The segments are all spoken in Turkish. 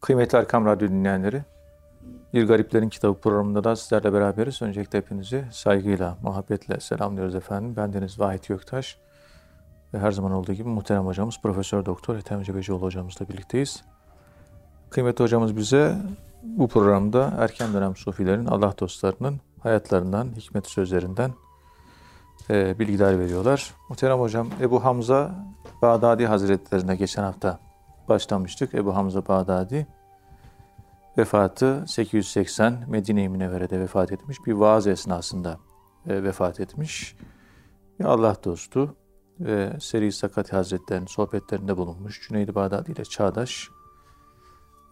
Kıymetli Erkam Radyo dinleyenleri, Bir Gariplerin Kitabı programında da sizlerle beraberiz. Öncelikle hepinizi saygıyla, muhabbetle selamlıyoruz efendim. Ben Deniz Vahit Göktaş ve her zaman olduğu gibi muhterem hocamız Profesör Doktor Ethem Cebecioğlu hocamızla birlikteyiz. Kıymetli hocamız bize bu programda erken dönem sufilerin, Allah dostlarının hayatlarından, hikmet sözlerinden e, bilgiler veriyorlar. Muhterem hocam Ebu Hamza Bağdadi Hazretlerine geçen hafta başlamıştık. Ebu Hamza Bağdadi vefatı 880 Medine-i Münevvere'de vefat etmiş. Bir vaaz esnasında e, vefat etmiş. Bir Allah dostu ve Seri Sakati Hazretleri'nin sohbetlerinde bulunmuş. Cüneydi Bağdadi ile çağdaş.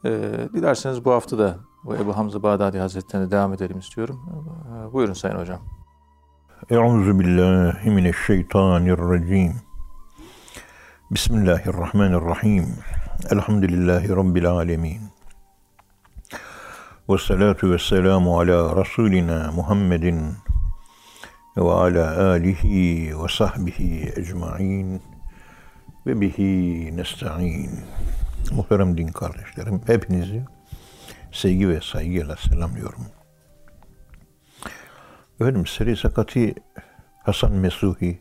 E, dilerseniz bu hafta da bu Ebu Hamza Bağdadi Hazretleri'ne devam edelim istiyorum. E, buyurun Sayın Hocam. Euzu billahi mineşşeytanirracim. Bismillahirrahmanirrahim. Elhamdülillahi rabbil alamin. Ve salatu ve selamu ala Resulina Muhammedin ve ala alihi ve sahbihi ecmain ve bihi nesta'in. Muhterem din kardeşlerim, hepinizi sevgi ve saygıyla selamlıyorum. Efendim Seri Sakati Hasan Mesuhi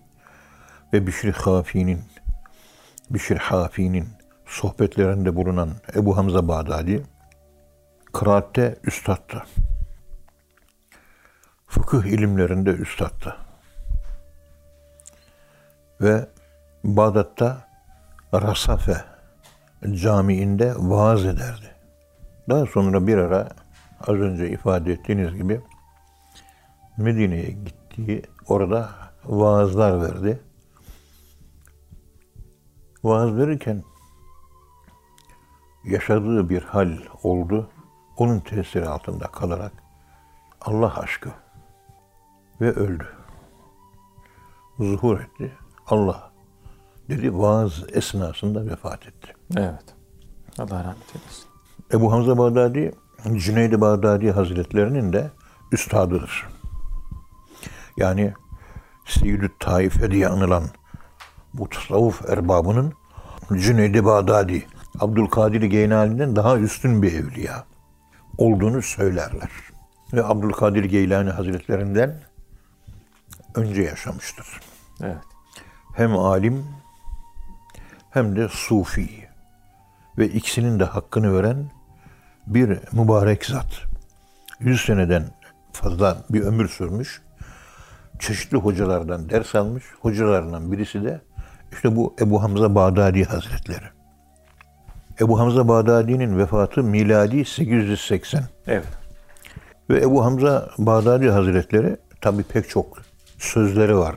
ve Bişri Hafi'nin Bişir Hafi'nin sohbetlerinde bulunan Ebu Hamza Bağdadi kıraatte üstaddı. Fıkıh ilimlerinde üstaddı. Ve Bağdat'ta Rasafe camiinde vaaz ederdi. Daha sonra bir ara az önce ifade ettiğiniz gibi Medine'ye gitti. Orada vaazlar verdi. Vaaz verirken yaşadığı bir hal oldu. Onun tesiri altında kalarak Allah aşkı ve öldü. Zuhur etti. Allah dedi vaaz esnasında vefat etti. Evet. Allah rahmet eylesin. Ebu Hamza Bağdadi, Cüneyd-i Bağdadi Hazretlerinin de üstadıdır. Yani Seyyid-i Taife diye anılan bu tasavvuf erbabının Cüneyd-i Bağdadi, Abdülkadir Geylani'den daha üstün bir evliya olduğunu söylerler. Ve Abdülkadir Geylani Hazretlerinden önce yaşamıştır. Evet. Hem alim hem de sufi ve ikisinin de hakkını veren bir mübarek zat. Yüz seneden fazla bir ömür sürmüş. Çeşitli hocalardan ders almış. Hocalarından birisi de işte bu Ebu Hamza Bağdadi Hazretleri. Ebu Hamza Bağdadi'nin vefatı miladi 880. Evet. Ve Ebu Hamza Bağdadi Hazretleri tabi pek çok sözleri var.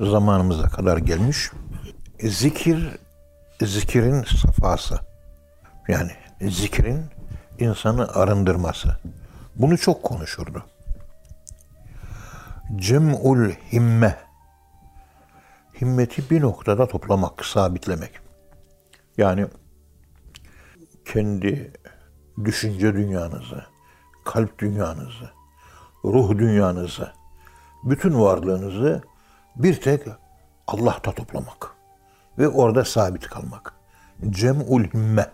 Zamanımıza kadar gelmiş. Zikir, zikirin safası. Yani zikrin insanı arındırması. Bunu çok konuşurdu. Cem'ul himme. Himmeti bir noktada toplamak, sabitlemek. Yani kendi düşünce dünyanızı, kalp dünyanızı, ruh dünyanızı, bütün varlığınızı bir tek Allah'ta toplamak ve orada sabit kalmak. Cem'ul himme.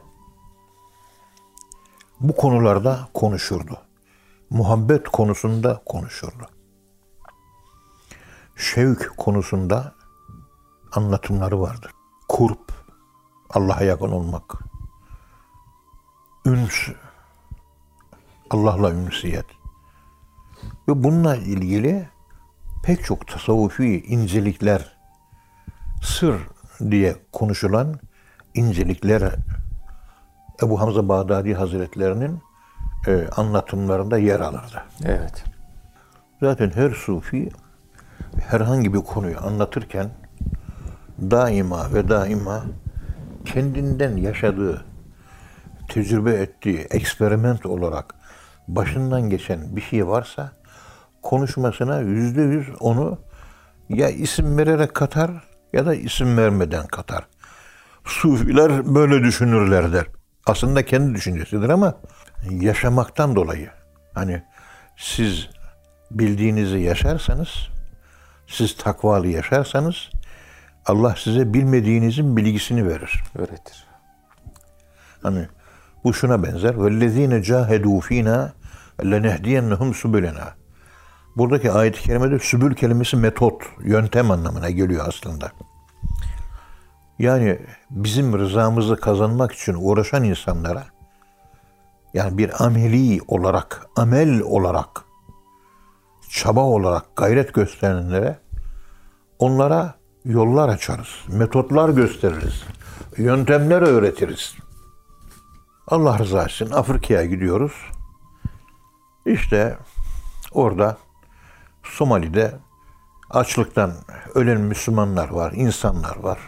Bu konularda konuşurdu. Muhabbet konusunda konuşurdu. Şevk konusunda anlatımları vardır. Kurp, Allah'a yakın olmak. Üns, Allah'la ünsiyet. Ve bununla ilgili pek çok tasavvufi incelikler, sır diye konuşulan incelikler Ebu Hamza Bağdadi Hazretlerinin e, anlatımlarında yer alırdı. Evet. Zaten her sufi herhangi bir konuyu anlatırken daima ve daima kendinden yaşadığı, tecrübe ettiği, eksperiment olarak başından geçen bir şey varsa konuşmasına yüzde yüz onu ya isim vererek katar ya da isim vermeden katar. Sufiler böyle düşünürler der. Aslında kendi düşüncesidir ama yaşamaktan dolayı hani siz bildiğinizi yaşarsanız, siz takvalı yaşarsanız Allah size bilmediğinizin bilgisini verir. Öğretir. Hani Bu şuna benzer. وَالَّذ۪ينَ جَاهَدُوا ف۪ينَا لَنَهْدِيَنَّهُمْ سُبُلَنَا Buradaki ayet-i kerimede sübül kelimesi metot, yöntem anlamına geliyor aslında. Yani bizim rızamızı kazanmak için uğraşan insanlara yani bir ameli olarak, amel olarak, çaba olarak gayret gösterenlere onlara yollar açarız, metotlar gösteririz, yöntemler öğretiriz. Allah rızası için Afrika'ya gidiyoruz. İşte orada Somali'de açlıktan ölen Müslümanlar var, insanlar var.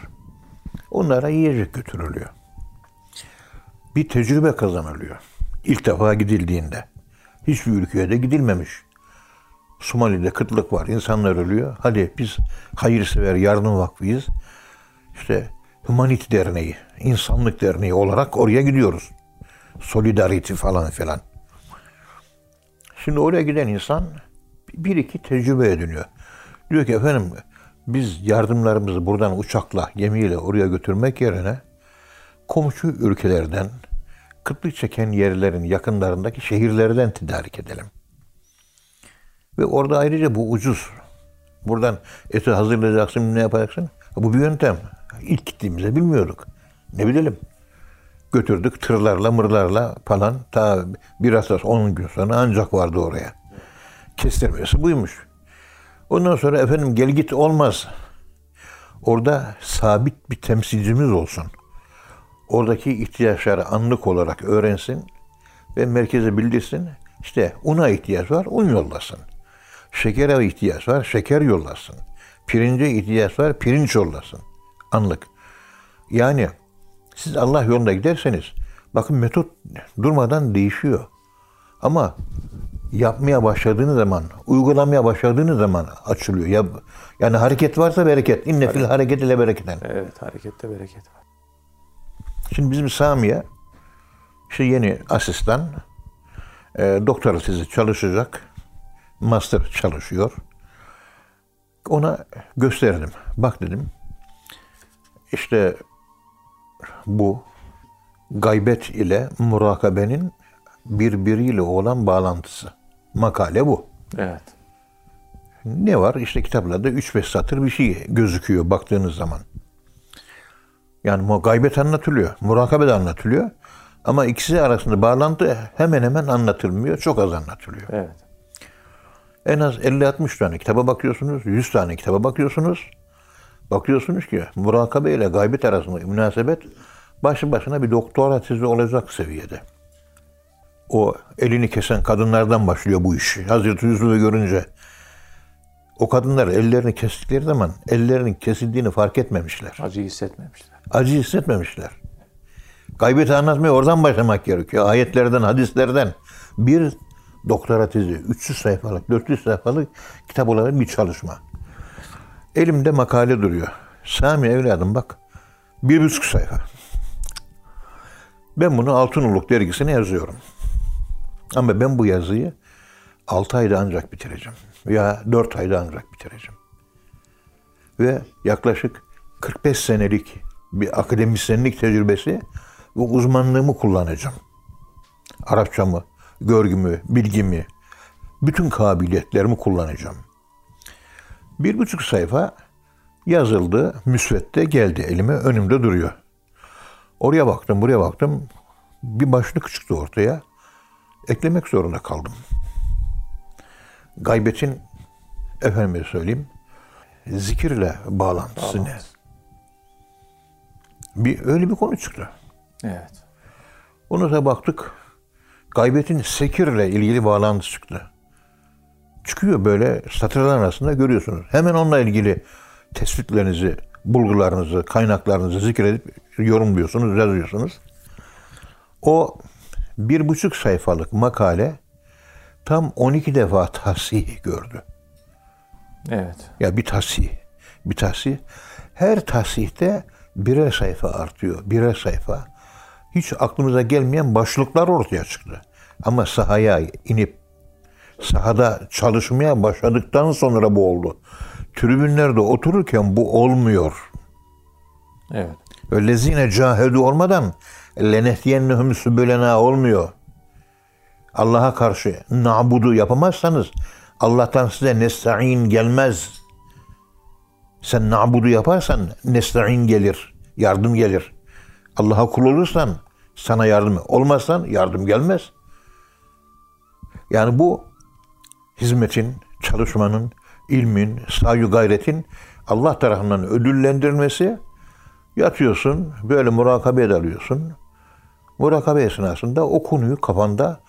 Onlara yiyecek götürülüyor. Bir tecrübe kazanılıyor. İlk defa gidildiğinde. Hiçbir ülkeye de gidilmemiş. Somali'de kıtlık var, insanlar ölüyor. Hadi biz hayırsever yardım vakfıyız. İşte Humanity Derneği, İnsanlık Derneği olarak oraya gidiyoruz. Solidarity falan filan. Şimdi oraya giden insan bir iki tecrübe ediniyor. Diyor ki efendim biz yardımlarımızı buradan uçakla, gemiyle oraya götürmek yerine komşu ülkelerden, kıtlık çeken yerlerin yakınlarındaki şehirlerden tedarik edelim. Ve orada ayrıca bu ucuz. Buradan eti hazırlayacaksın, ne yapacaksın? Bu bir yöntem. İlk gittiğimizde bilmiyorduk. Ne bilelim. Götürdük tırlarla, mırlarla falan. Ta bir hafta, 10 gün sonra ancak vardı oraya. Kestirmesi buymuş. Ondan sonra efendim gel git olmaz. Orada sabit bir temsilcimiz olsun. Oradaki ihtiyaçları anlık olarak öğrensin ve merkeze bildirsin. İşte una ihtiyaç var, un yollasın. Şekere ihtiyaç var, şeker yollasın. Pirince ihtiyaç var, pirinç yollasın. Anlık. Yani siz Allah yolunda giderseniz bakın metot durmadan değişiyor. Ama yapmaya başladığınız zaman, uygulamaya başladığınız zaman açılıyor. Ya, yani hareket varsa bereket. İnne fil hareket ile bereketen. Evet, harekette bereket var. Şimdi bizim Samiye işte yeni asistan e, doktora tezi çalışacak. Master çalışıyor. Ona gösterdim. Bak dedim. İşte bu gaybet ile murakabenin birbiriyle olan bağlantısı. Makale bu. Evet. Ne var? İşte kitaplarda 3-5 satır bir şey gözüküyor baktığınız zaman. Yani gaybet anlatılıyor, murakabe de anlatılıyor. Ama ikisi arasında bağlantı hemen hemen anlatılmıyor, çok az anlatılıyor. Evet. En az 50-60 tane kitaba bakıyorsunuz, 100 tane kitaba bakıyorsunuz. Bakıyorsunuz ki murakabe ile gaybet arasında münasebet başlı başına bir doktora tezi olacak seviyede. O elini kesen kadınlardan başlıyor bu iş. Hazreti Yusuf'u görünce o kadınlar ellerini kestikleri zaman ellerinin kesildiğini fark etmemişler. Acıyı hissetmemişler. Acı hissetmemişler. Gaybeti anlatmaya oradan başlamak gerekiyor. Ayetlerden, hadislerden. Bir doktora tezi, 300 sayfalık, 400 sayfalık kitap olarak bir çalışma. Elimde makale duruyor. Sami evladım bak. Bir buçuk sayfa. Ben bunu Altınoluk dergisine yazıyorum. Ama ben bu yazıyı 6 ayda ancak bitireceğim. Veya 4 ayda ancak bitireceğim. Ve yaklaşık 45 senelik bir akademisyenlik tecrübesi ve uzmanlığımı kullanacağım. Arapçamı, görgümü, bilgimi, bütün kabiliyetlerimi kullanacağım. Bir buçuk sayfa yazıldı, müsvedde geldi elime, önümde duruyor. Oraya baktım, buraya baktım. Bir başlık çıktı ortaya. Eklemek zorunda kaldım. Gaybetin, efendime söyleyeyim, zikirle bağlantısı ne? Bir, öyle bir konu çıktı. Evet. Ona da baktık. Gaybetin sekirle ilgili bağlantısı çıktı. Çıkıyor böyle satırlar arasında görüyorsunuz. Hemen onunla ilgili tespitlerinizi, bulgularınızı, kaynaklarınızı zikredip yorumluyorsunuz, yazıyorsunuz. O bir buçuk sayfalık makale tam 12 defa tahsih gördü. Evet. Ya bir tahsih, bir tahsih. Her tahsihte birer sayfa artıyor, birer sayfa. Hiç aklımıza gelmeyen başlıklar ortaya çıktı. Ama sahaya inip sahada çalışmaya başladıktan sonra bu oldu. Tribünlerde otururken bu olmuyor. Evet. Öylezine cahedu olmadan Lenehdiyennehum sübülena olmuyor. Allah'a karşı nabudu yapamazsanız Allah'tan size nesta'in gelmez. Sen nabudu yaparsan nesta'in gelir. Yardım gelir. Allah'a kul olursan sana yardım olmazsan yardım gelmez. Yani bu hizmetin, çalışmanın, ilmin, saygı gayretin Allah tarafından ödüllendirilmesi yatıyorsun, böyle murakabe alıyorsun. Murakabe esnasında o konuyu kafanda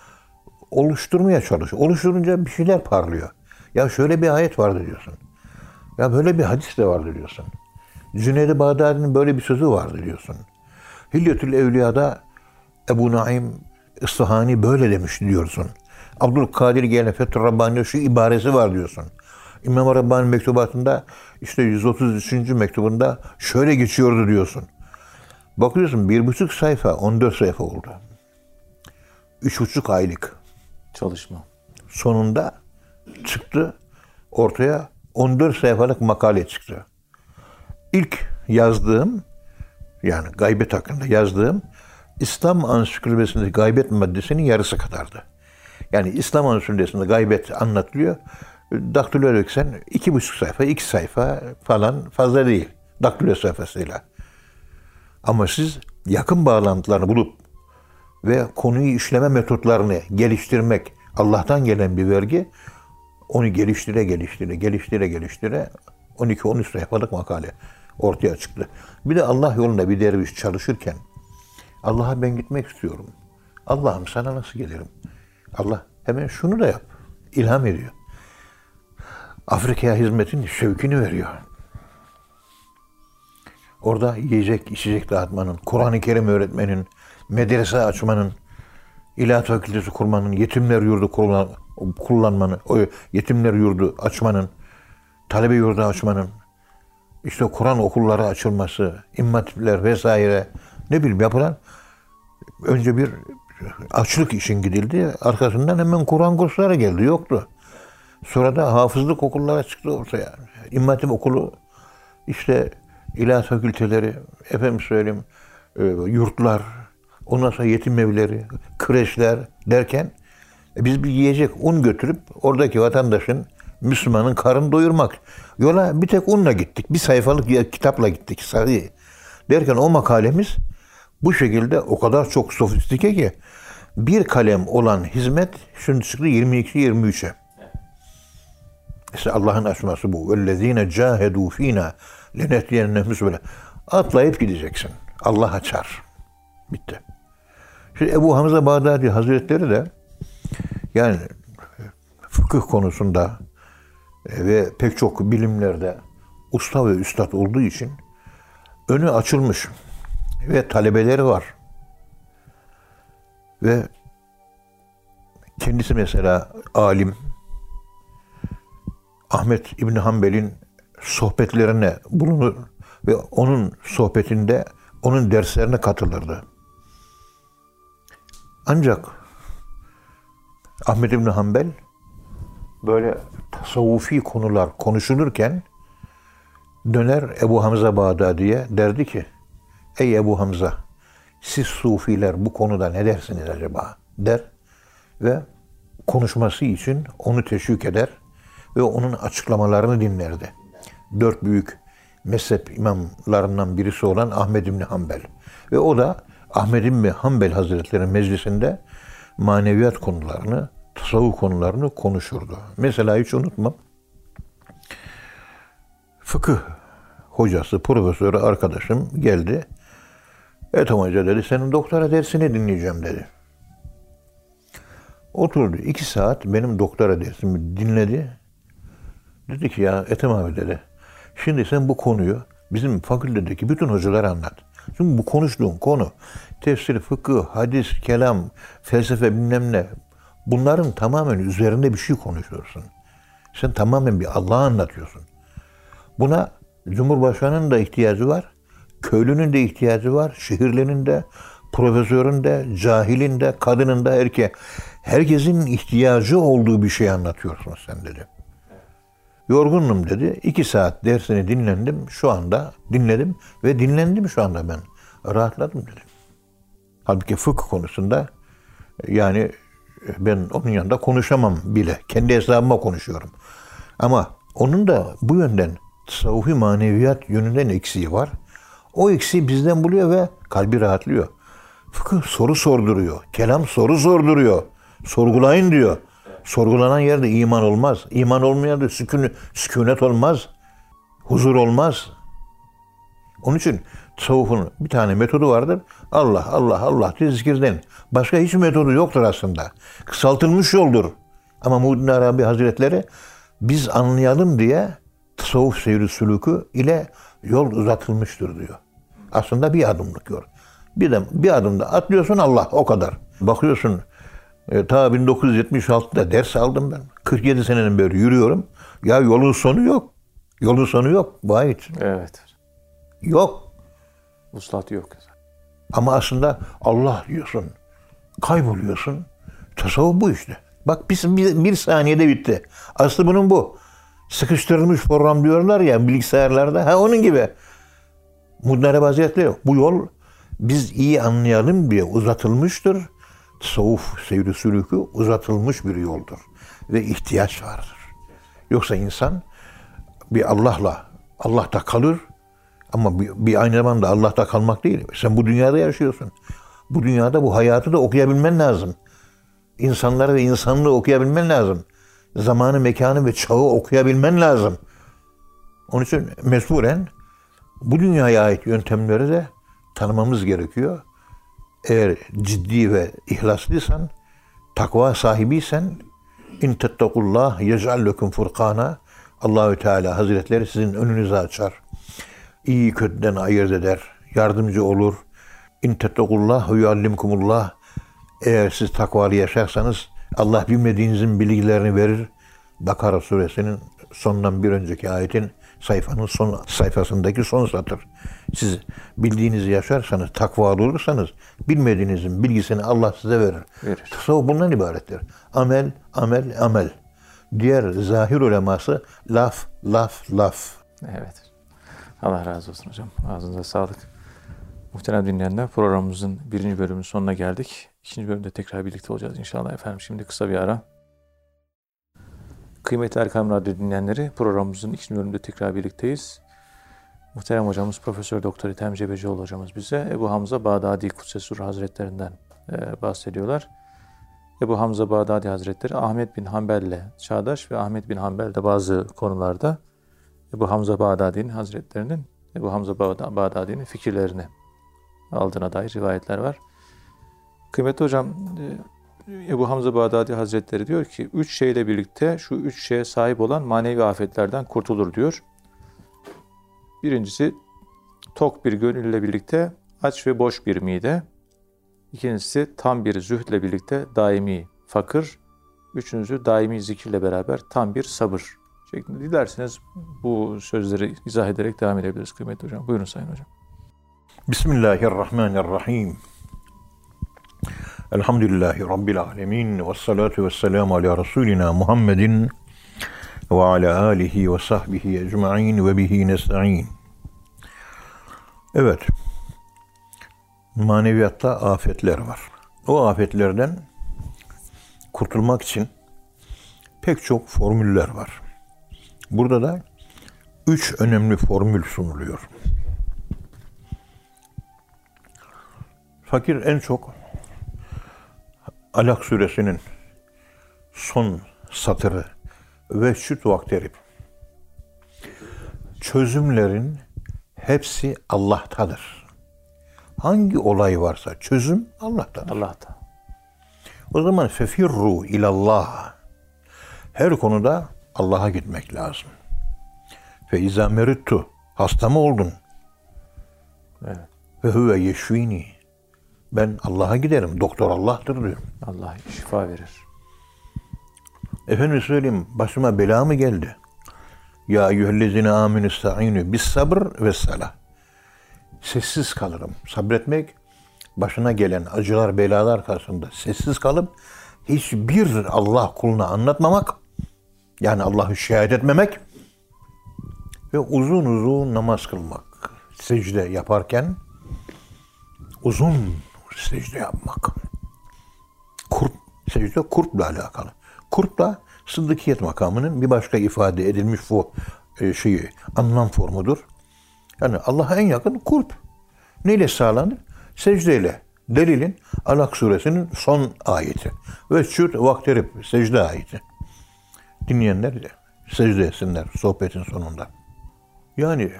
oluşturmaya çalış. Oluşturunca bir şeyler parlıyor. Ya şöyle bir ayet vardı diyorsun. Ya böyle bir hadis de vardı diyorsun. Cüneyd-i Bağdadi'nin böyle bir sözü vardı diyorsun. Hilyetül Evliya'da Ebu Naim İstihani böyle demiş diyorsun. Abdülkadir Gene Fethü Rabbani'de şu ibaresi var diyorsun. İmam Rabbani mektubatında işte 133. mektubunda şöyle geçiyordu diyorsun. Bakıyorsun bir buçuk sayfa 14 sayfa oldu. Üç buçuk aylık. Çalışma. Sonunda çıktı ortaya 14 sayfalık makale çıktı. İlk yazdığım yani gaybet hakkında yazdığım İslam ansiklopedisindeki gaybet maddesinin yarısı kadardı. Yani İslam ansiklopedisinde gaybet anlatılıyor. Daktilo döksen iki buçuk sayfa, iki sayfa falan fazla değil. Daktilo sayfasıyla. Ama siz yakın bağlantılarını bulup ve konuyu işleme metotlarını geliştirmek Allah'tan gelen bir vergi onu geliştire geliştire geliştire geliştire 12-13 sayfalık makale ortaya çıktı. Bir de Allah yolunda bir derviş çalışırken Allah'a ben gitmek istiyorum. Allah'ım sana nasıl gelirim? Allah hemen şunu da yap. İlham ediyor. Afrika'ya hizmetin şevkini veriyor. Orada yiyecek, içecek dağıtmanın, Kur'an-ı Kerim öğretmenin, medrese açmanın, ilahiyat fakültesi kurmanın, yetimler yurdu kullan, kullanmanın, o yetimler yurdu açmanın, talebe yurdu açmanın, işte Kur'an okulları açılması, immatipler vesaire ne bileyim yapılan önce bir açlık için gidildi. Arkasından hemen Kur'an kursları geldi. Yoktu. Sonra da hafızlık okullara çıktı ortaya. İmmatip okulu işte ilahiyat fakülteleri, efendim söyleyeyim e, yurtlar, ondan sonra yetim evleri, kreşler derken e, biz bir yiyecek un götürüp oradaki vatandaşın, Müslümanın karın doyurmak. Yola bir tek unla gittik. Bir sayfalık kitapla gittik. Sarı. Derken o makalemiz bu şekilde o kadar çok sofistike ki bir kalem olan hizmet şimdi çıktı 22-23'e. İşte Allah'ın açması bu. وَالَّذ۪ينَ جَاهَدُوا ف۪ينَا لَنَهْدِيَنَّهُمْ böyle. Atlayıp gideceksin. Allah açar. Bitti. Şimdi Ebu Hamza Bağdadi Hazretleri de yani fıkıh konusunda e, ve pek çok bilimlerde usta ve üstad olduğu için önü açılmış ve talebeleri var. Ve kendisi mesela alim, Ahmet İbni Hanbel'in sohbetlerine bulunur ve onun sohbetinde onun derslerine katılırdı. Ancak Ahmet İbni Hanbel böyle tasavvufi konular konuşulurken döner Ebu Hamza Bağdadi'ye derdi ki Ey Ebu Hamza siz sufiler bu konuda ne dersiniz acaba der ve konuşması için onu teşvik eder ve onun açıklamalarını dinlerdi. Dört büyük mezhep imamlarından birisi olan Ahmed İbni Hanbel. Ve o da Ahmed İbni Hanbel Hazretleri meclisinde maneviyat konularını, tasavvuf konularını konuşurdu. Mesela hiç unutmam. Fıkıh hocası, profesörü arkadaşım geldi. Ethem Hoca dedi, senin doktora dersini dinleyeceğim dedi. Oturdu. iki saat benim doktora dersimi dinledi. Dedi ki ya Ethem abi dedi. Şimdi sen bu konuyu bizim fakültedeki bütün hocalara anlat. Çünkü bu konuştuğun konu tefsir, fıkıh, hadis, kelam, felsefe bilmem ne bunların tamamen üzerinde bir şey konuşuyorsun. Sen tamamen bir Allah'ı anlatıyorsun. Buna Cumhurbaşkanı'nın da ihtiyacı var. Köylünün de ihtiyacı var. Şehirlinin de, profesörün de, cahilin de, kadının da, erkeğe. Herkesin ihtiyacı olduğu bir şey anlatıyorsun sen dedi. Yorgunum dedi. İki saat dersini dinlendim. Şu anda dinledim ve dinlendim şu anda ben. Rahatladım dedi. Halbuki fıkıh konusunda yani ben onun yanında konuşamam bile. Kendi hesabıma konuşuyorum. Ama onun da bu yönden tasavvufi maneviyat yönünden eksiği var. O eksiği bizden buluyor ve kalbi rahatlıyor. Fıkıh soru sorduruyor. Kelam soru sorduruyor. Sorgulayın diyor. Sorgulanan yerde iman olmaz. İman olmayan da sükun, sükunet olmaz. Huzur olmaz. Onun için tasavvufun bir tane metodu vardır. Allah, Allah, Allah diye zikirden. Başka hiç metodu yoktur aslında. Kısaltılmış yoldur. Ama Muhyiddin Arabi Hazretleri biz anlayalım diye tasavvuf seyri sülükü ile yol uzatılmıştır diyor. Aslında bir adımlık yol. Bir, de, bir adımda atlıyorsun Allah o kadar. Bakıyorsun e, ta 1976'da ders aldım ben. 47 senenin beri yürüyorum. Ya yolun sonu yok. Yolun sonu yok. Vahit. Evet. Yok. Vuslat yok. Ama aslında Allah diyorsun. Kayboluyorsun. Tasavvuf bu işte. Bak bir, bir, bir saniyede bitti. Aslı bunun bu. Sıkıştırılmış program diyorlar ya bilgisayarlarda. Ha onun gibi. Mudarebe Hazretleri bu yol biz iyi anlayalım diye uzatılmıştır. Tasavvuf seyri sülükü uzatılmış bir yoldur. Ve ihtiyaç vardır. Yoksa insan bir Allah'la Allah'ta kalır ama bir, bir aynı zamanda Allah'ta kalmak değil. Sen bu dünyada yaşıyorsun. Bu dünyada bu hayatı da okuyabilmen lazım. İnsanları ve insanlığı okuyabilmen lazım. Zamanı, mekanı ve çağı okuyabilmen lazım. Onun için mecburen bu dünyaya ait yöntemleri de tanımamız gerekiyor. Eğer ciddi ve ihlaslıysan, takva sahibiysen, in tettakullah yec'al lekum furkana Allahü Teala Hazretleri sizin önünüzü açar. İyi kötüden ayırt eder. Yardımcı olur. İn tettakullah ve yuallimkumullah eğer siz takvalı yaşarsanız Allah bilmediğinizin bilgilerini verir. Bakara suresinin sondan bir önceki ayetin sayfanın son sayfasındaki son satır. Siz bildiğinizi yaşarsanız, takvalı olursanız bilmediğinizin bilgisini Allah size verir. Verir. Tasavvuf bundan ibarettir. Amel, amel, amel. Diğer zahir uleması laf, laf, laf. Evet. Allah razı olsun hocam. Ağzınıza sağlık. Muhterem dinleyenler programımızın birinci bölümünün sonuna geldik. İkinci bölümde tekrar birlikte olacağız inşallah efendim. Şimdi kısa bir ara. Kıymetli Erkam Radyo dinleyenleri programımızın ikinci bölümünde tekrar birlikteyiz. Muhterem hocamız Profesör Doktor İthem Cebecioğlu hocamız bize Ebu Hamza Bağdadi Kudsesur Hazretlerinden e, bahsediyorlar. Ebu Hamza Bağdadi Hazretleri Ahmet bin Hanbel'le çağdaş ve Ahmet bin Hanbel de bazı konularda Ebu Hamza Bağdadi'nin Hazretlerinin Ebu Hamza Bağdadi'nin fikirlerini aldığına dair rivayetler var. Kıymetli hocam Ebu Hamza Bağdadi Hazretleri diyor ki üç şeyle birlikte şu üç şeye sahip olan manevi afetlerden kurtulur diyor. Birincisi tok bir gönülle birlikte aç ve boş bir mide. İkincisi tam bir zühdle birlikte daimi fakir. Üçüncüsü daimi zikirle beraber tam bir sabır şeklinde. Dilerseniz bu sözleri izah ederek devam edebiliriz kıymetli hocam. Buyurun Sayın Hocam. Bismillahirrahmanirrahim. Elhamdülillahi Rabbil alemin. Ve salatu ve selamu ala Resulina Muhammedin ve ala alihi ve sahbihi ecma'in ve bihi nesta'in. Evet. Maneviyatta afetler var. O afetlerden kurtulmak için pek çok formüller var. Burada da üç önemli formül sunuluyor. Fakir en çok Alak suresinin son satırı ve şüt vakterip çözümlerin hepsi Allah'tadır. Hangi olay varsa çözüm Allah'tadır. Allah'ta. O zaman fefirru ilallah. Her konuda Allah'a gitmek lazım. Fe izâ merittu. Hasta mı oldun? Evet. Ve huve yeşvini. Ben Allah'a giderim. Doktor Allah'tır diyor. Allah şifa verir. Efendim söyleyeyim başıma bela mı geldi? Ya eyyühellezine aminu sta'inu bis sabır ve salah. Sessiz kalırım. Sabretmek başına gelen acılar belalar karşısında sessiz kalıp hiçbir Allah kuluna anlatmamak yani Allah'ı şehit etmemek ve uzun uzun namaz kılmak. Secde yaparken uzun secde yapmak. Kurp, secde kurpla alakalı. Kurpla sıddıkiyet makamının bir başka ifade edilmiş bu e, şeyi, anlam formudur. Yani Allah'a en yakın kurp. Neyle sağlanır? Secdeyle. Delilin Alak suresinin son ayeti. Ve şut vakterip secde ayeti. Dinleyenler de secde etsinler sohbetin sonunda. Yani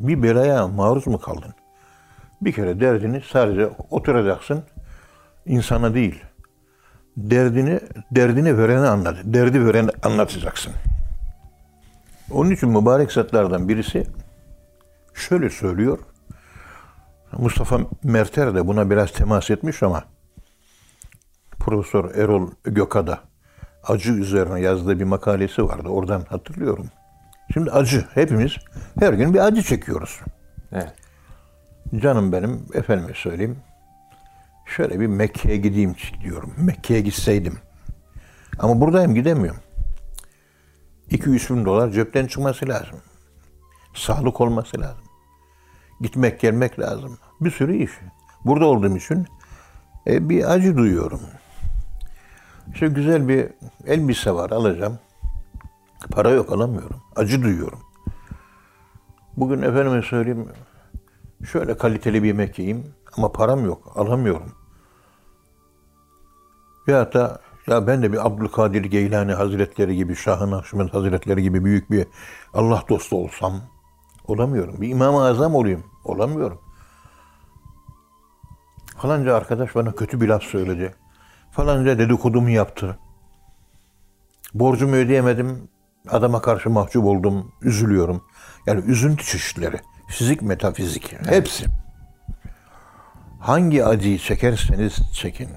bir belaya maruz mu kaldın? Bir kere derdini sadece oturacaksın. insana değil. Derdini derdini verene anlat. Derdi verene anlatacaksın. Onun için mübarek zatlardan birisi şöyle söylüyor. Mustafa Merter de buna biraz temas etmiş ama Profesör Erol Gökada acı üzerine yazdığı bir makalesi vardı. Oradan hatırlıyorum. Şimdi acı. Hepimiz her gün bir acı çekiyoruz. Evet. Canım benim, efendime söyleyeyim. Şöyle bir Mekke'ye gideyim diyorum. Mekke'ye gitseydim. Ama buradayım gidemiyorum. 2-3 bin dolar cepten çıkması lazım. Sağlık olması lazım. Gitmek gelmek lazım. Bir sürü iş. Burada olduğum için e, bir acı duyuyorum. İşte güzel bir elbise var alacağım. Para yok alamıyorum. Acı duyuyorum. Bugün efendime söyleyeyim şöyle kaliteli bir yemek yiyeyim ama param yok alamıyorum. Ya da ya ben de bir Abdülkadir Geylani Hazretleri gibi, Şah-ı Nakşibend Hazretleri gibi büyük bir Allah dostu olsam olamıyorum. Bir İmam-ı Azam olayım olamıyorum. Falanca arkadaş bana kötü bir laf söyledi. Falanca dedikodumu yaptı. Borcumu ödeyemedim. Adama karşı mahcup oldum. Üzülüyorum. Yani üzüntü çeşitleri. Fizik, metafizik. Hepsi. Hangi acıyı çekerseniz çekin.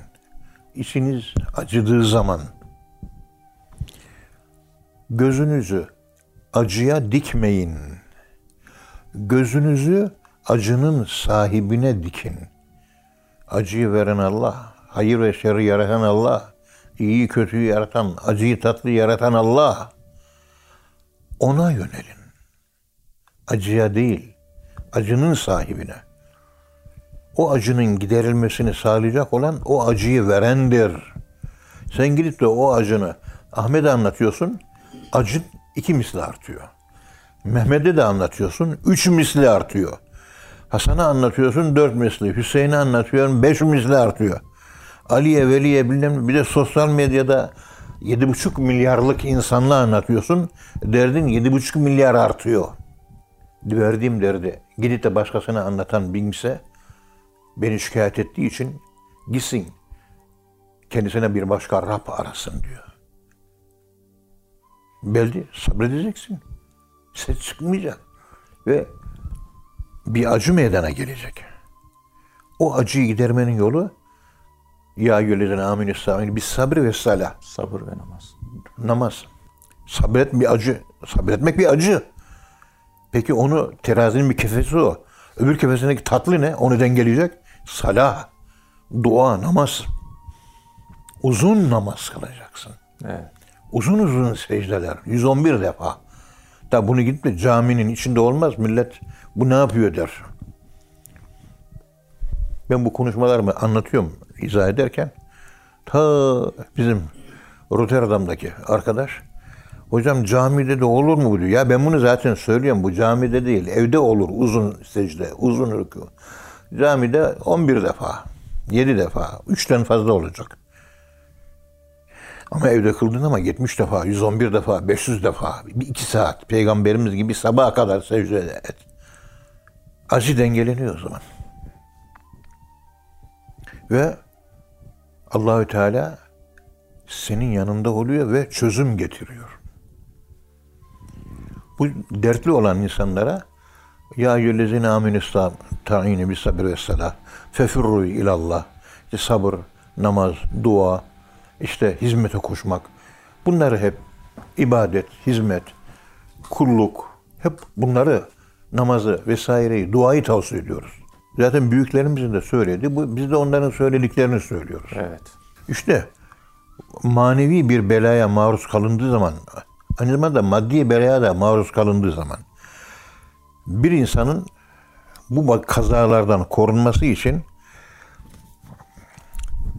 İçiniz acıdığı zaman gözünüzü acıya dikmeyin. Gözünüzü acının sahibine dikin. Acıyı veren Allah, hayır ve şerri yaratan Allah, iyi kötüyü yaratan, acıyı tatlı yaratan Allah. Ona yönelin. Acıya değil, acının sahibine. O acının giderilmesini sağlayacak olan o acıyı verendir. Sen gidip de o acını Ahmet'e anlatıyorsun, acın iki misli artıyor. Mehmet'e de anlatıyorsun, üç misli artıyor. Hasan'a anlatıyorsun, dört misli. Hüseyin'e anlatıyorsun, beş misli artıyor. Ali'ye, Veli'ye bilmem bir de sosyal medyada yedi buçuk milyarlık insanla anlatıyorsun. Derdin yedi buçuk milyar artıyor. Verdiğim derdi gidip de başkasına anlatan bilgise beni şikayet ettiği için gitsin kendisine bir başka Rab arasın diyor. Belli sabredeceksin. Ses çıkmayacak. Ve bir acı meydana gelecek. O acıyı gidermenin yolu ya yülleden amin bir sabır ve salah. Sabır ve namaz. Namaz. Sabret bir acı. Sabretmek bir acı. Peki onu terazinin bir kefesi o. Öbür kefesindeki tatlı ne? Onu dengeleyecek. Salah, dua, namaz. Uzun namaz kılacaksın. Evet. Uzun uzun secdeler. 111 defa. Da bunu gidip de caminin içinde olmaz. Millet bu ne yapıyor der. Ben bu konuşmalarımı anlatıyorum, izah ederken ta bizim Rotterdam'daki arkadaş hocam camide de olur mu diyor. Ya ben bunu zaten söylüyorum. Bu camide değil, evde olur uzun secde, uzun rükû. Camide 11 defa, 7 defa, 3'ten fazla olacak. Ama evde kıldın ama 70 defa, 111 defa, 500 defa, 2 saat peygamberimiz gibi sabaha kadar secde et. Acı dengeleniyor o zaman. Ve Allahü Teala senin yanında oluyor ve çözüm getiriyor. Bu dertli olan insanlara ya yüllezine aminista ta'ini bis sabir ve salah fefirru ilallah işte sabır, namaz, dua, işte hizmete koşmak. Bunları hep ibadet, hizmet, kulluk hep bunları namazı vesaireyi, duayı tavsiye ediyoruz. Zaten büyüklerimizin de söyledi. Bu, biz de onların söylediklerini söylüyoruz. Evet. İşte manevi bir belaya maruz kalındığı zaman, aynı zamanda maddi belaya da maruz kalındığı zaman bir insanın bu kazalardan korunması için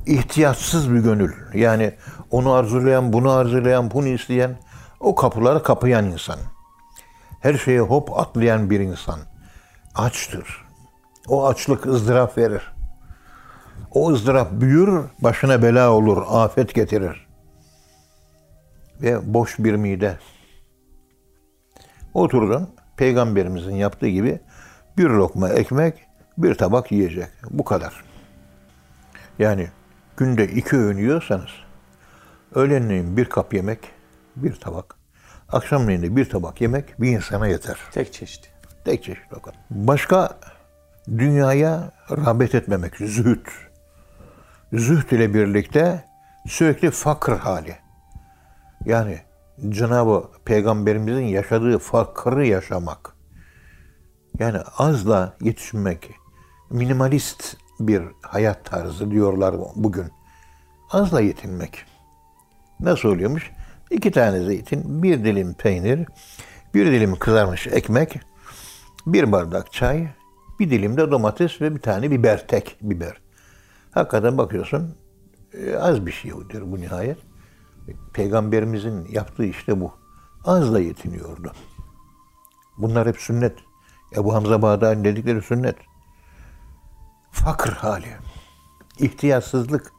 ihtiyatsız bir gönül. Yani onu arzulayan, bunu arzulayan, bunu isteyen, o kapıları kapayan insan. Her şeye hop atlayan bir insan. Açtır. O açlık ızdırap verir. O ızdırap büyür, başına bela olur, afet getirir. Ve boş bir mide. Oturdun, peygamberimizin yaptığı gibi bir lokma ekmek, bir tabak yiyecek. Bu kadar. Yani günde iki öğün yiyorsanız öğlenleyin bir kap yemek, bir tabak. Akşamleyin de bir tabak yemek bir insana yeter. Tek çeşit. Tek çeşit o kadar. Başka dünyaya rağbet etmemek, zühd. Zühd ile birlikte sürekli fakr hali. Yani Cenab-ı Peygamberimizin yaşadığı fakrı yaşamak. Yani azla yetişmek, minimalist bir hayat tarzı diyorlar bugün. Azla yetinmek. Nasıl oluyormuş? İki tane zeytin, bir dilim peynir, bir dilim kızarmış ekmek, bir bardak çay, bir dilim de domates ve bir tane biber, tek biber. Hakikaten bakıyorsun e, az bir şeydir bu nihayet. Peygamberimizin yaptığı işte bu. Azla yetiniyordu. Bunlar hep sünnet. Ebu Hamza Bağdadi dedikleri sünnet. Fakr hali. ihtiyatsızlık.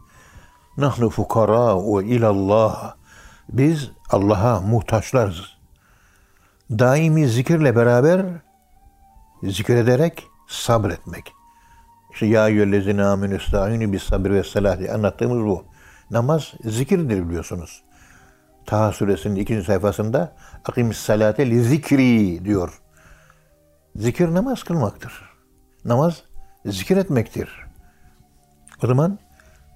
Nahnu fukara ve ilallah. Biz Allah'a muhtaçlarız. Daimi zikirle beraber zikrederek sabretmek. İşte ya eyyühellezine amenü sta'inu bis sabir ve salah diye anlattığımız bu. Namaz zikirdir biliyorsunuz. Taha suresinin ikinci sayfasında akimis salate li zikri diyor. Zikir namaz kılmaktır. Namaz zikir etmektir. O zaman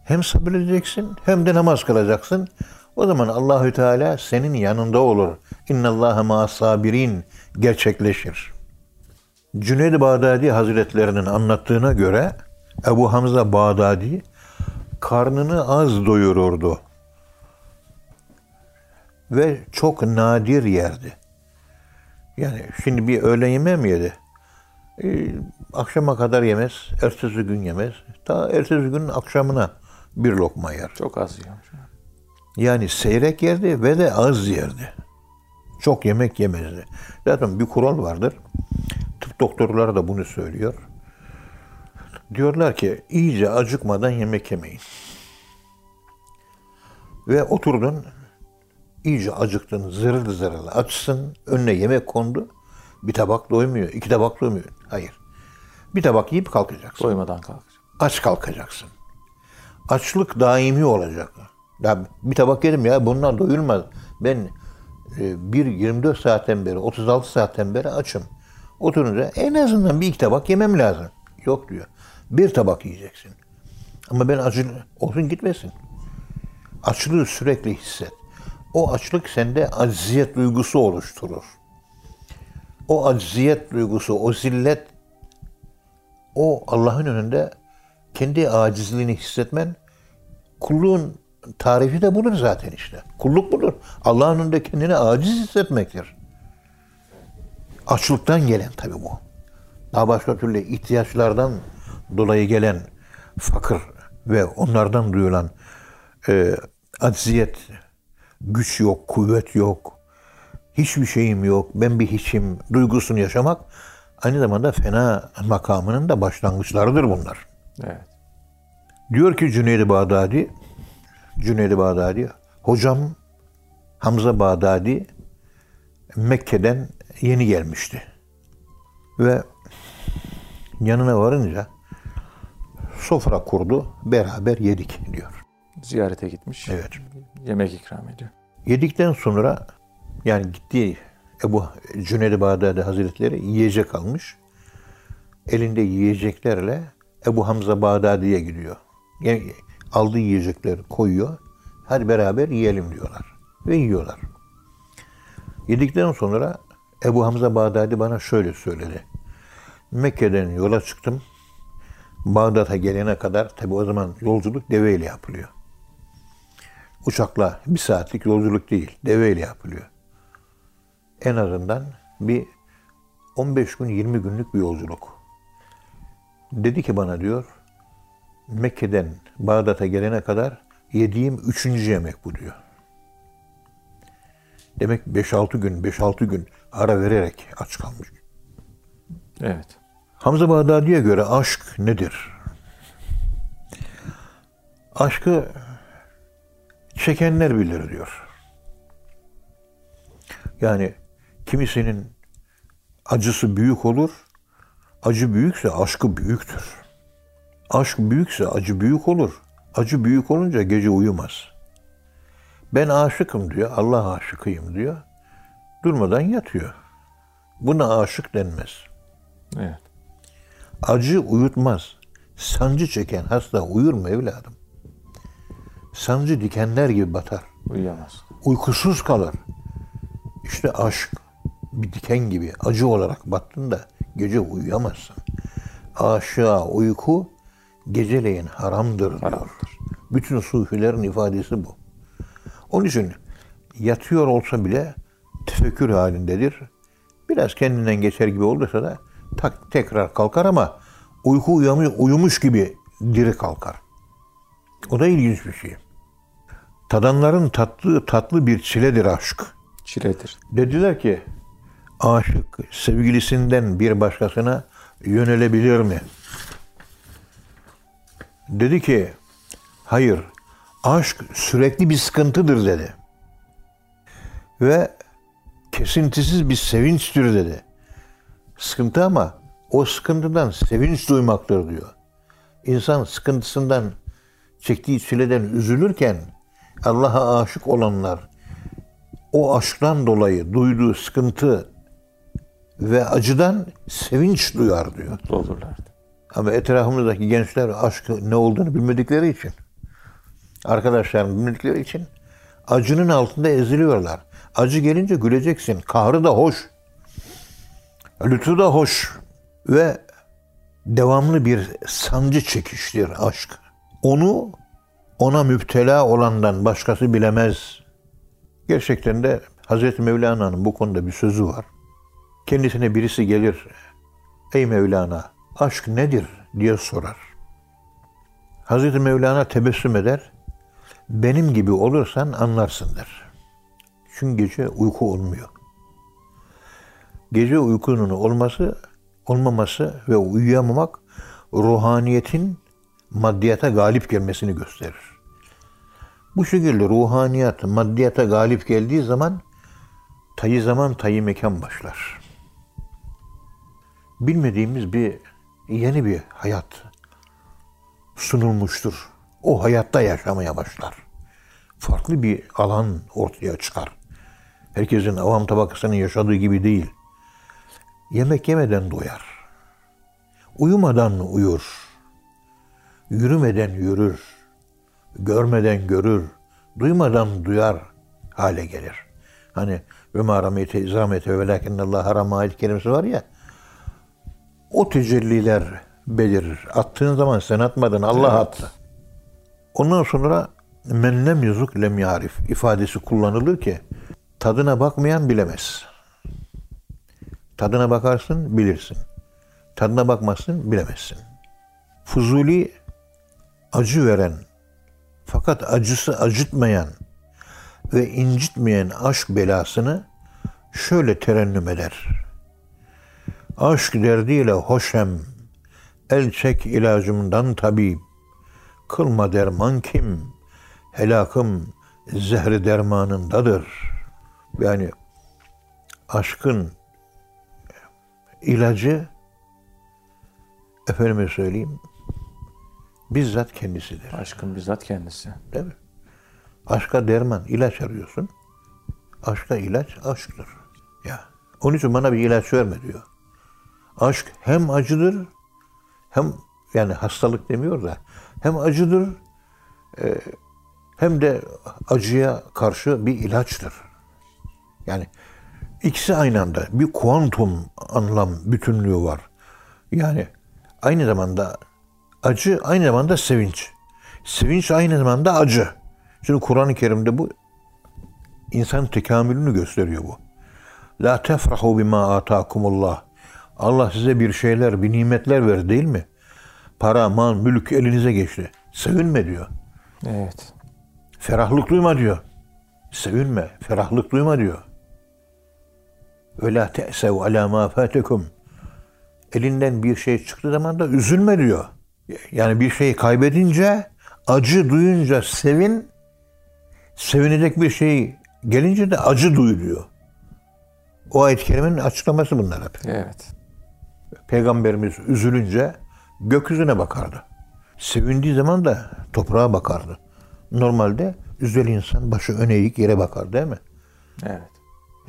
hem sabredeceksin hem de namaz kılacaksın. O zaman Allahü Teala senin yanında olur. İnna Allaha ma sabirin gerçekleşir. Cüneyd Bağdadi Hazretlerinin anlattığına göre Ebu Hamza Bağdadi karnını az doyururdu. Ve çok nadir yerdi. Yani şimdi bir öğle yemeği mi yedi? Ee, akşama kadar yemez, ertesi gün yemez. Ta ertesi günün akşamına bir lokma yer. Çok az yiyormuş. Yani seyrek yerdi ve de az yerdi. Çok yemek yemezdi. Zaten bir kural vardır. Tıp doktorları da bunu söylüyor. Diyorlar ki iyice acıkmadan yemek yemeyin. Ve oturdun, iyice acıktın, zırıl zırıl açsın, önüne yemek kondu. Bir tabak doymuyor, iki tabak doymuyor. Hayır. Bir tabak yiyip kalkacaksın. Doymadan kalkacak. Aç kalkacaksın. Açlık daimi olacak. Ya bir tabak yedim ya bundan doyulmaz. Ben e, bir 24 saatten beri, 36 saatten beri açım. Oturunca en azından bir iki tabak yemem lazım. Yok diyor. Bir tabak yiyeceksin. Ama ben acı olsun gitmesin. Açlığı sürekli hisset. O açlık sende acziyet duygusu oluşturur. O acziyet duygusu, o zillet, o Allah'ın önünde kendi acizliğini hissetmen, kulluğun tarifi de budur zaten işte. Kulluk budur. Allah'ın önünde kendini aciz hissetmektir. Açlıktan gelen tabii bu. Daha başka türlü ihtiyaçlardan dolayı gelen fakir ve onlardan duyulan e, acziyet, güç yok, kuvvet yok, hiçbir şeyim yok, ben bir hiçim duygusunu yaşamak aynı zamanda fena makamının da başlangıçlarıdır bunlar. Evet. Diyor ki Cüneyd-i Bağdadi, Cüneyd-i Bağdadi, hocam Hamza Bağdadi Mekke'den yeni gelmişti. Ve yanına varınca sofra kurdu, beraber yedik diyor. Ziyarete gitmiş. Evet. Yemek ikram ediyor. Yedikten sonra yani gittiği Ebu Cüneyd-i Bağdadi Hazretleri yiyecek almış. Elinde yiyeceklerle Ebu Hamza Bağdadi'ye gidiyor. Yani aldığı yiyecekleri koyuyor. Hadi beraber yiyelim diyorlar. Ve yiyorlar. Yedikten sonra Ebu Hamza Bağdadi bana şöyle söyledi. Mekke'den yola çıktım. Bağdat'a gelene kadar tabi o zaman yolculuk deveyle yapılıyor. Uçakla bir saatlik yolculuk değil, deveyle yapılıyor. En azından bir 15 gün 20 günlük bir yolculuk. Dedi ki bana diyor Mekke'den Bağdat'a gelene kadar yediğim üçüncü yemek bu diyor. Demek 5-6 gün, 5-6 gün ara vererek aç kalmış. Evet. Hamza Bağdadi'ye göre aşk nedir? Aşkı çekenler bilir diyor. Yani kimisinin acısı büyük olur, acı büyükse aşkı büyüktür. Aşk büyükse acı büyük olur. Acı büyük olunca gece uyumaz. Ben aşıkım diyor, Allah aşıkıyım diyor. Durmadan yatıyor. Buna aşık denmez. Evet. Acı uyutmaz. Sancı çeken hasta uyur mu evladım? Sancı dikenler gibi batar. Uyuyamaz. Uykusuz kalır. İşte aşk bir diken gibi acı olarak battığında gece uyuyamazsın. Aşığa uyku geceleyin haramdır diyor. Haramdır. Bütün sufilerin ifadesi bu. Onun için yatıyor olsa bile tefekkür halindedir. Biraz kendinden geçer gibi olursa da tak, tekrar kalkar ama uyku uyamış, uyumuş gibi diri kalkar. O da ilginç bir şey. Tadanların tatlı tatlı bir çiledir aşk. Çiledir. Dediler ki aşık sevgilisinden bir başkasına yönelebilir mi? Dedi ki hayır aşk sürekli bir sıkıntıdır dedi. Ve kesintisiz bir sevinçtir dedi. Sıkıntı ama o sıkıntıdan sevinç duymaktır diyor. İnsan sıkıntısından çektiği çileden üzülürken Allah'a aşık olanlar o aşktan dolayı duyduğu sıkıntı ve acıdan sevinç duyar diyor. Mutlu olurlardı. Ama etrafımızdaki gençler aşkı ne olduğunu bilmedikleri için, arkadaşlarım bilmedikleri için acının altında eziliyorlar. Acı gelince güleceksin. Kahrı da hoş. Lütfu da hoş. Ve devamlı bir sancı çekiştir aşk. Onu ona müptela olandan başkası bilemez. Gerçekten de Hazreti Mevlana'nın bu konuda bir sözü var. Kendisine birisi gelir, ey Mevlana aşk nedir diye sorar. Hazreti Mevlana tebessüm eder, benim gibi olursan anlarsın der. Çünkü gece uyku olmuyor. Gece uykunun olması, olmaması ve uyuyamamak ruhaniyetin maddiyata galip gelmesini gösterir. Bu şekilde ruhaniyat maddiyata galip geldiği zaman tayı zaman tayı mekan başlar. Bilmediğimiz bir yeni bir hayat sunulmuştur. O hayatta yaşamaya başlar. Farklı bir alan ortaya çıkar. Herkesin avam tabakasının yaşadığı gibi değil. Yemek yemeden doyar. Uyumadan uyur. Yürümeden yürür. Görmeden görür. Duymadan duyar hale gelir. Hani ve ma rameyte izamete ve lakinnallah harama ayet kelimesi var ya. O tecelliler belirir. Attığın zaman sen atmadın Allah attı. Ondan sonra men lem yuzuk lem yarif ifadesi kullanılır ki tadına bakmayan bilemez. Tadına bakarsın bilirsin. Tadına bakmazsın bilemezsin. Fuzuli acı veren fakat acısı acıtmayan ve incitmeyen aşk belasını şöyle terennüm eder. Aşk derdiyle hoşem, el çek ilacımdan tabip. Kılma derman kim, helakım zehri dermanındadır. Yani aşkın ilacı efendime söyleyeyim bizzat kendisidir. Aşkın bizzat kendisi. Değil mi? Aşka derman, ilaç arıyorsun. Aşka ilaç aşktır. Ya. Onun için bana bir ilaç verme diyor. Aşk hem acıdır hem yani hastalık demiyor da hem acıdır e, hem de acıya karşı bir ilaçtır. Yani ikisi aynı anda bir kuantum anlam bütünlüğü var. Yani aynı zamanda acı aynı zamanda sevinç. Sevinç aynı zamanda acı. Şimdi Kur'an-ı Kerim'de bu insan tekamülünü gösteriyor bu. La tefrahu bima atakumullah. Allah size bir şeyler, bir nimetler verdi değil mi? Para, mal, mülk elinize geçti. Sevinme diyor. Evet. Ferahlık duyma diyor. Sevinme, ferahlık duyma diyor. Ve la te'sev ala ma fatekum. Elinden bir şey çıktığı zaman da üzülme diyor. Yani bir şeyi kaybedince, acı duyunca sevin, sevinecek bir şey gelince de acı duy diyor. O ayet-i kerimenin açıklaması bunlar hep. Evet. Peygamberimiz üzülünce gökyüzüne bakardı. Sevindiği zaman da toprağa bakardı. Normalde üzül insan başı öne eğik yere bakar değil mi? Evet.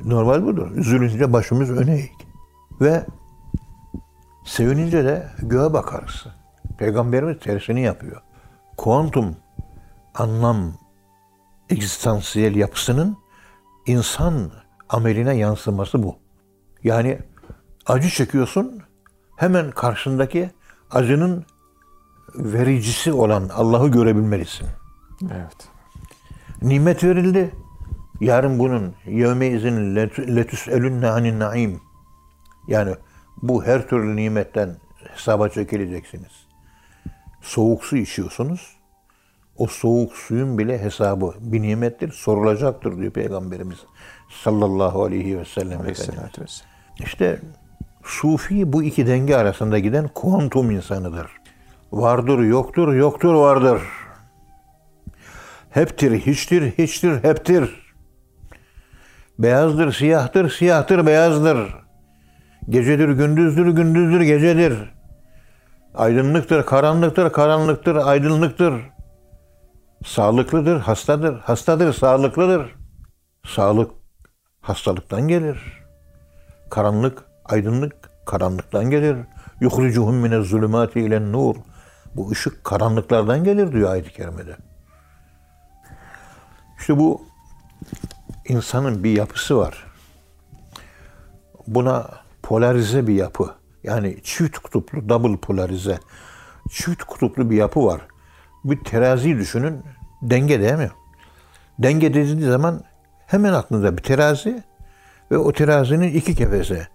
Normal budur. Üzülünce başımız öne eğik. Ve sevinince de göğe bakarız. Peygamberimiz tersini yapıyor. Kuantum anlam egzistansiyel yapısının insan ameline yansıması bu. Yani acı çekiyorsun hemen karşındaki acının vericisi olan Allah'ı görebilmelisin. Evet. Nimet verildi. Yarın bunun yevme izin letüs elünne anin naim. Yani bu her türlü nimetten hesaba çekileceksiniz. Soğuk su içiyorsunuz. O soğuk suyun bile hesabı bir nimettir, sorulacaktır diyor Peygamberimiz sallallahu aleyhi ve sellem. Efendimiz. İşte Sufi bu iki denge arasında giden kuantum insanıdır. Vardır, yoktur, yoktur, vardır. Heptir, hiçtir, hiçtir, heptir. Beyazdır, siyahtır, siyahtır, beyazdır. Gecedir, gündüzdür, gündüzdür, gecedir. Aydınlıktır, karanlıktır, karanlıktır, aydınlıktır. Sağlıklıdır, hastadır, hastadır, sağlıklıdır. Sağlık hastalıktan gelir. Karanlık, aydınlık karanlıktan gelir. Yuhricuhum mine zulümati ile nur. Bu ışık karanlıklardan gelir diyor ayet-i kerimede. İşte bu insanın bir yapısı var. Buna polarize bir yapı. Yani çift kutuplu, double polarize. Çift kutuplu bir yapı var. Bir terazi düşünün, denge değil mi? Denge dediğiniz zaman hemen aklınıza bir terazi ve o terazinin iki kefesi.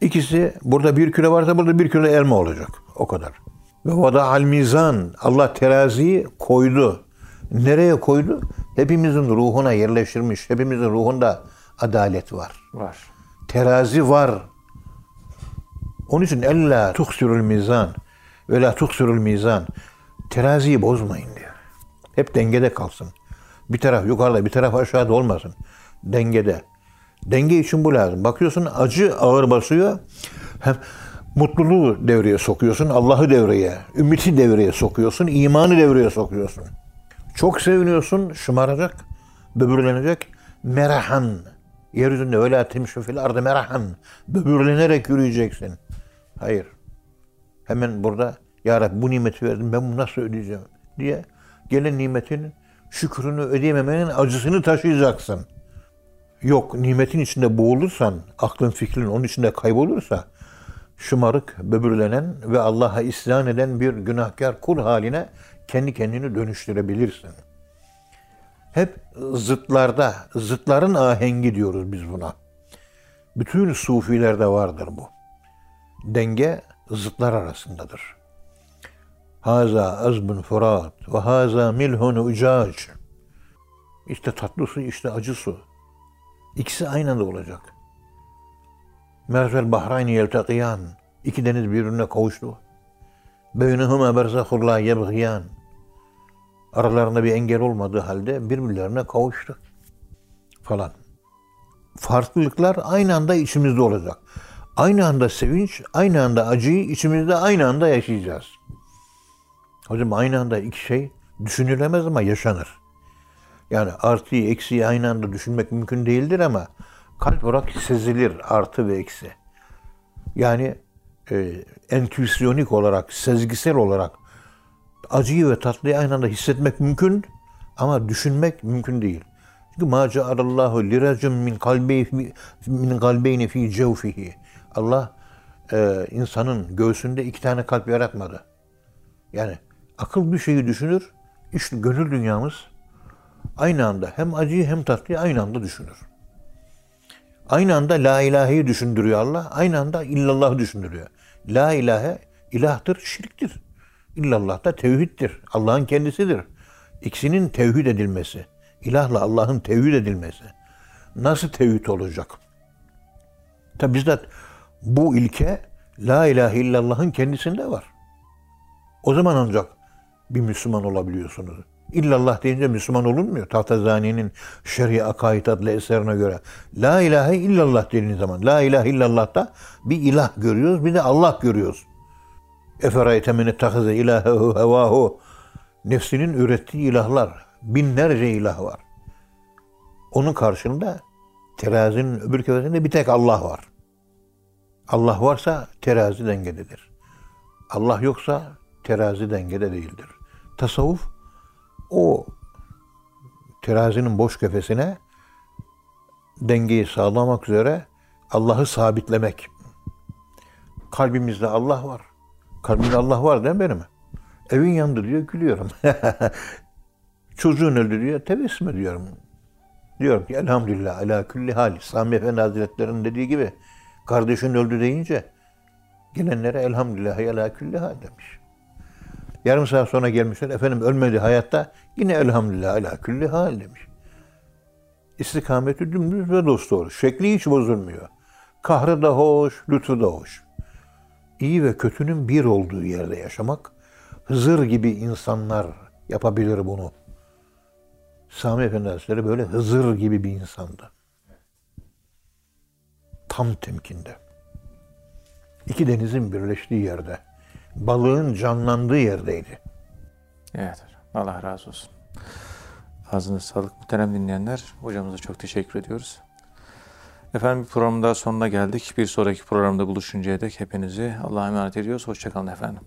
İkisi burada bir kilo varsa burada bir kilo elma olacak. O kadar. Ve vada al mizan. Allah teraziyi koydu. Nereye koydu? Hepimizin ruhuna yerleştirmiş. Hepimizin ruhunda adalet var. Var. Terazi var. Onun için ella tuksirul mizan ve la tuksirul mizan. Teraziyi bozmayın diyor. Hep dengede kalsın. Bir taraf yukarıda bir taraf aşağıda olmasın. Dengede. Denge için bu lazım. Bakıyorsun acı ağır basıyor. Hem mutluluğu devreye sokuyorsun. Allah'ı devreye, ümiti devreye sokuyorsun. imanı devreye sokuyorsun. Çok seviniyorsun. Şımaracak. Böbürlenecek. Merahan. Yeryüzünde öyle temşu fil ardı merahan. Böbürlenerek yürüyeceksin. Hayır. Hemen burada Ya Rabbi bu nimeti verdim ben bunu nasıl ödeyeceğim diye gelen nimetin şükrünü ödeyememenin acısını taşıyacaksın. Yok nimetin içinde boğulursan, aklın fikrin onun içinde kaybolursa şımarık, böbürlenen ve Allah'a isyan eden bir günahkar kul haline kendi kendini dönüştürebilirsin. Hep zıtlarda, zıtların ahengi diyoruz biz buna. Bütün sufilerde vardır bu. Denge zıtlar arasındadır. Haza azbun furat ve haza milhun ucac. İşte tatlı su, işte acı su. İkisi aynı anda olacak. Merzel bahrayni yeltakiyan. İki deniz birbirine kavuştu. Beynehuma berzahur la yebgiyan. Aralarında bir engel olmadığı halde birbirlerine kavuştu. Falan. Farklılıklar aynı anda içimizde olacak. Aynı anda sevinç, aynı anda acıyı içimizde aynı anda yaşayacağız. Hocam aynı anda iki şey düşünülemez ama yaşanır. Yani artıyı, eksiyi aynı anda düşünmek mümkün değildir ama kalp olarak sezilir artı ve eksi. Yani e, entüisyonik olarak, sezgisel olarak acıyı ve tatlıyı aynı anda hissetmek mümkün ama düşünmek mümkün değil. Çünkü ma cealallahu liracun min kalbi min kalbeyni fi cevfihi. Allah e, insanın göğsünde iki tane kalp yaratmadı. Yani akıl bir şeyi düşünür. İşte gönül dünyamız aynı anda hem acıyı hem tatlıyı aynı anda düşünür. Aynı anda la ilaheyi düşündürüyor Allah. Aynı anda illallah düşündürüyor. La ilahe ilahtır, şirktir. İllallah da tevhiddir. Allah'ın kendisidir. İkisinin tevhid edilmesi. ilahla Allah'ın tevhid edilmesi. Nasıl tevhid olacak? Tabi bizzat bu ilke La ilahe illallah'ın kendisinde var. O zaman ancak bir Müslüman olabiliyorsunuz. İllallah deyince Müslüman olunmuyor. Tahtazani'nin Şer'i Akaid adlı eserine göre. La ilahe illallah dediğiniz zaman. La ilahe illallah'ta bir ilah görüyoruz, bir de Allah görüyoruz. Eferayte men ittahaze ilahehu hevahu. Nefsinin ürettiği ilahlar. Binlerce ilah var. Onun karşılığında terazinin öbür kefesinde bir tek Allah var. Allah varsa terazi dengededir. Allah yoksa terazi dengede değildir. Tasavvuf o terazinin boş kefesine dengeyi sağlamak üzere Allah'ı sabitlemek. Kalbimizde Allah var. Kalbimde Allah var değil mi benim? Evin yandı diyor gülüyorum. Çocuğun öldü diyor tebessüm ediyorum. Diyorum ki elhamdülillah ala külli hal. Sami Efendi Hazretleri'nin dediği gibi kardeşin öldü deyince gelenlere elhamdülillah ala külli hal demiş. Yarım saat sonra gelmişler efendim ölmedi hayatta yine elhamdülillah ala külli hal demiş. İstikameti dümdüz ve dosdoğru. Şekli hiç bozulmuyor. Kahrı da hoş, lütfu da hoş. İyi ve kötünün bir olduğu yerde yaşamak, Hızır gibi insanlar yapabilir bunu. Sami Efendi Hazretleri böyle Hızır gibi bir insandı. Tam temkinde. İki denizin birleştiği yerde. Balığın canlandığı yerdeydi. Evet. Allah razı olsun. Ağzınıza sağlık. Muhterem dinleyenler, hocamıza çok teşekkür ediyoruz. Efendim bir programın daha sonuna geldik. Bir sonraki programda buluşuncaya dek hepinizi Allah'a emanet ediyoruz. Hoşçakalın efendim.